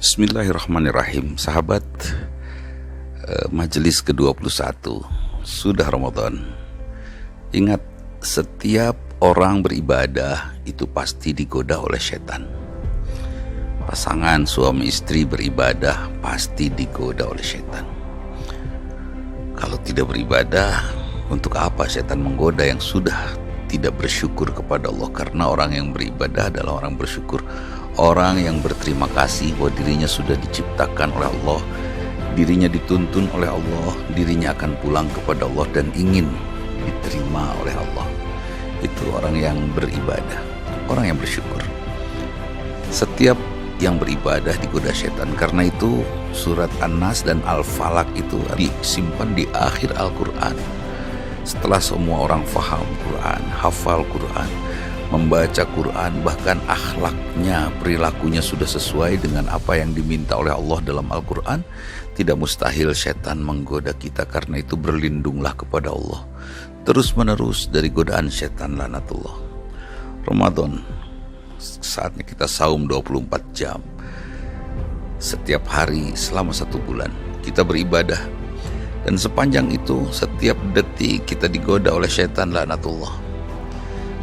Bismillahirrahmanirrahim. Sahabat eh, Majelis ke-21 Sudah Ramadan. Ingat Setiap orang beribadah Itu pasti digoda oleh setan. Pasangan suami istri beribadah Pasti digoda oleh setan. Kalau tidak beribadah Untuk apa setan menggoda yang sudah tidak bersyukur kepada Allah? Karena orang yang beribadah adalah orang bersyukur orang yang berterima kasih bahwa dirinya sudah diciptakan oleh Allah dirinya dituntun oleh Allah dirinya akan pulang kepada Allah dan ingin diterima oleh Allah. Itu orang yang beribadah orang yang bersyukur. Setiap yang beribadah digoda setan. Karena itu surat An-Nas dan Al-Falak itu disimpan di akhir Al-Quran. Setelah semua orang faham Quran, hafal Quran, membaca Quran, bahkan akhlaknya, perilakunya sudah sesuai dengan apa yang diminta oleh Allah dalam Al-Quran, tidak mustahil setan menggoda kita karena itu berlindunglah kepada Allah. Terus menerus dari godaan setan lanatullah. Ramadan, saatnya kita saum 24 jam. Setiap hari selama satu bulan, kita beribadah dan sepanjang itu setiap detik kita digoda oleh setan laknatullah.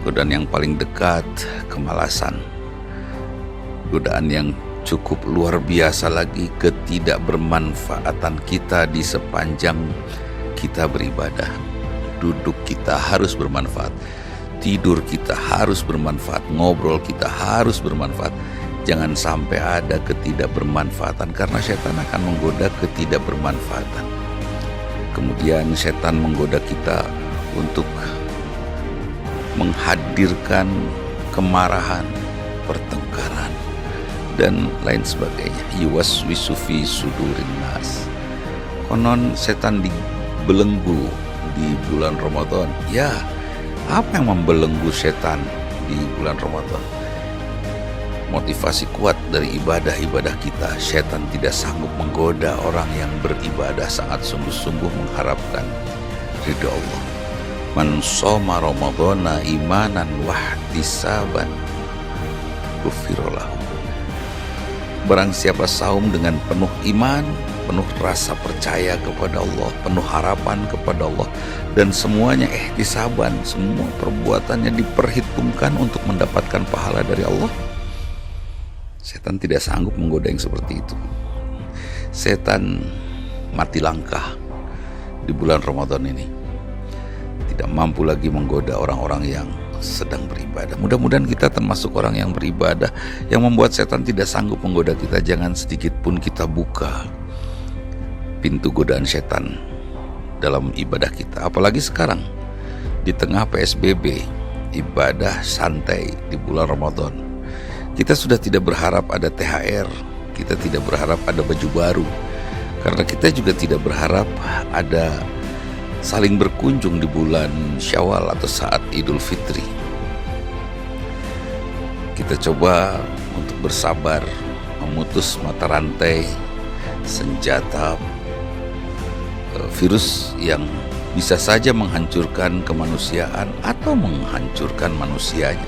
Godaan yang paling dekat kemalasan. Godaan yang cukup luar biasa lagi ketidakbermanfaatan kita di sepanjang kita beribadah. Duduk kita harus bermanfaat. Tidur kita harus bermanfaat, ngobrol kita harus bermanfaat. Jangan sampai ada ketidakbermanfaatan karena setan akan menggoda ketidakbermanfaatan. Kemudian setan menggoda kita untuk menghadirkan kemarahan, pertengkaran, dan lain sebagainya. Yuwas wisufi sudurin nas. Konon setan dibelenggu di bulan Ramadan. Ya, apa yang membelenggu setan di bulan Ramadan? motivasi kuat dari ibadah-ibadah kita, setan tidak sanggup menggoda orang yang beribadah sangat sungguh-sungguh mengharapkan ridho Allah. Man soma Ramadana imanan wahtisaban kufirolahu. Barang siapa saum dengan penuh iman, penuh rasa percaya kepada Allah, penuh harapan kepada Allah, dan semuanya eh disaban, semua perbuatannya diperhitungkan untuk mendapatkan pahala dari Allah, Setan tidak sanggup menggoda yang seperti itu. Setan mati langkah di bulan Ramadan ini. Tidak mampu lagi menggoda orang-orang yang sedang beribadah. Mudah-mudahan kita termasuk orang yang beribadah yang membuat setan tidak sanggup menggoda kita. Jangan sedikit pun kita buka pintu godaan setan dalam ibadah kita. Apalagi sekarang di tengah PSBB, ibadah santai di bulan Ramadan kita sudah tidak berharap ada THR, kita tidak berharap ada baju baru, karena kita juga tidak berharap ada saling berkunjung di bulan Syawal atau saat Idul Fitri. Kita coba untuk bersabar memutus mata rantai senjata eh, virus yang bisa saja menghancurkan kemanusiaan atau menghancurkan manusianya.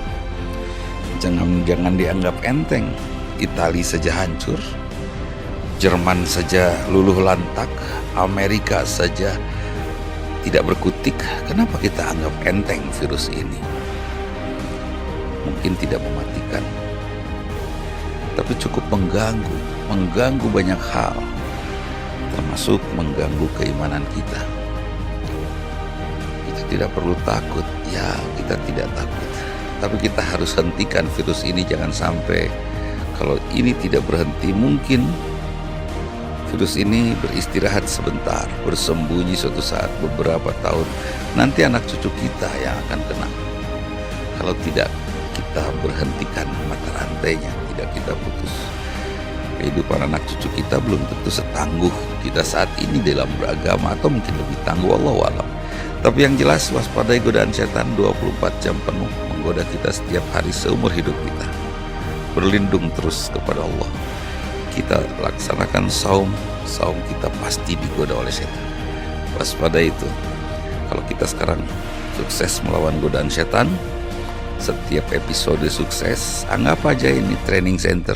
Jangan jangan dianggap enteng. Italia saja hancur, Jerman saja luluh lantak, Amerika saja tidak berkutik. Kenapa kita anggap enteng virus ini? Mungkin tidak mematikan, tapi cukup mengganggu, mengganggu banyak hal, termasuk mengganggu keimanan kita. Kita tidak perlu takut, ya kita tidak takut tapi kita harus hentikan virus ini jangan sampai kalau ini tidak berhenti mungkin virus ini beristirahat sebentar bersembunyi suatu saat beberapa tahun. Nanti anak cucu kita yang akan kena. Kalau tidak kita berhentikan mata rantainya. Tidak kita putus. Kehidupan anak cucu kita belum tentu setangguh kita saat ini dalam beragama atau mungkin lebih tangguh Allah walam tapi yang jelas waspadai godaan setan 24 jam penuh menggoda kita setiap hari seumur hidup kita. Berlindung terus kepada Allah. Kita laksanakan saum, saum kita pasti digoda oleh setan. Waspada itu. Kalau kita sekarang sukses melawan godaan setan, setiap episode sukses, anggap aja ini training center.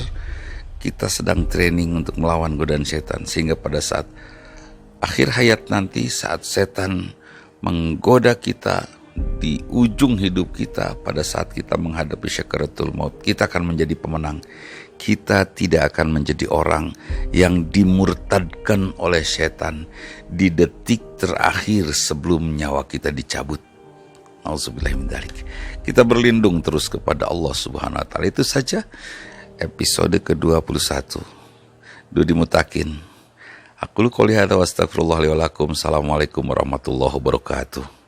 kita sedang training untuk melawan godaan setan sehingga pada saat akhir hayat nanti saat setan menggoda kita di ujung hidup kita pada saat kita menghadapi syakaratul maut kita akan menjadi pemenang kita tidak akan menjadi orang yang dimurtadkan oleh setan di detik terakhir sebelum nyawa kita dicabut. Kita berlindung terus kepada Allah Subhanahu wa taala. Itu saja episode ke-21 Dudi Mutakin. Aku qouli hadza wa Assalamualaikum warahmatullahi wabarakatuh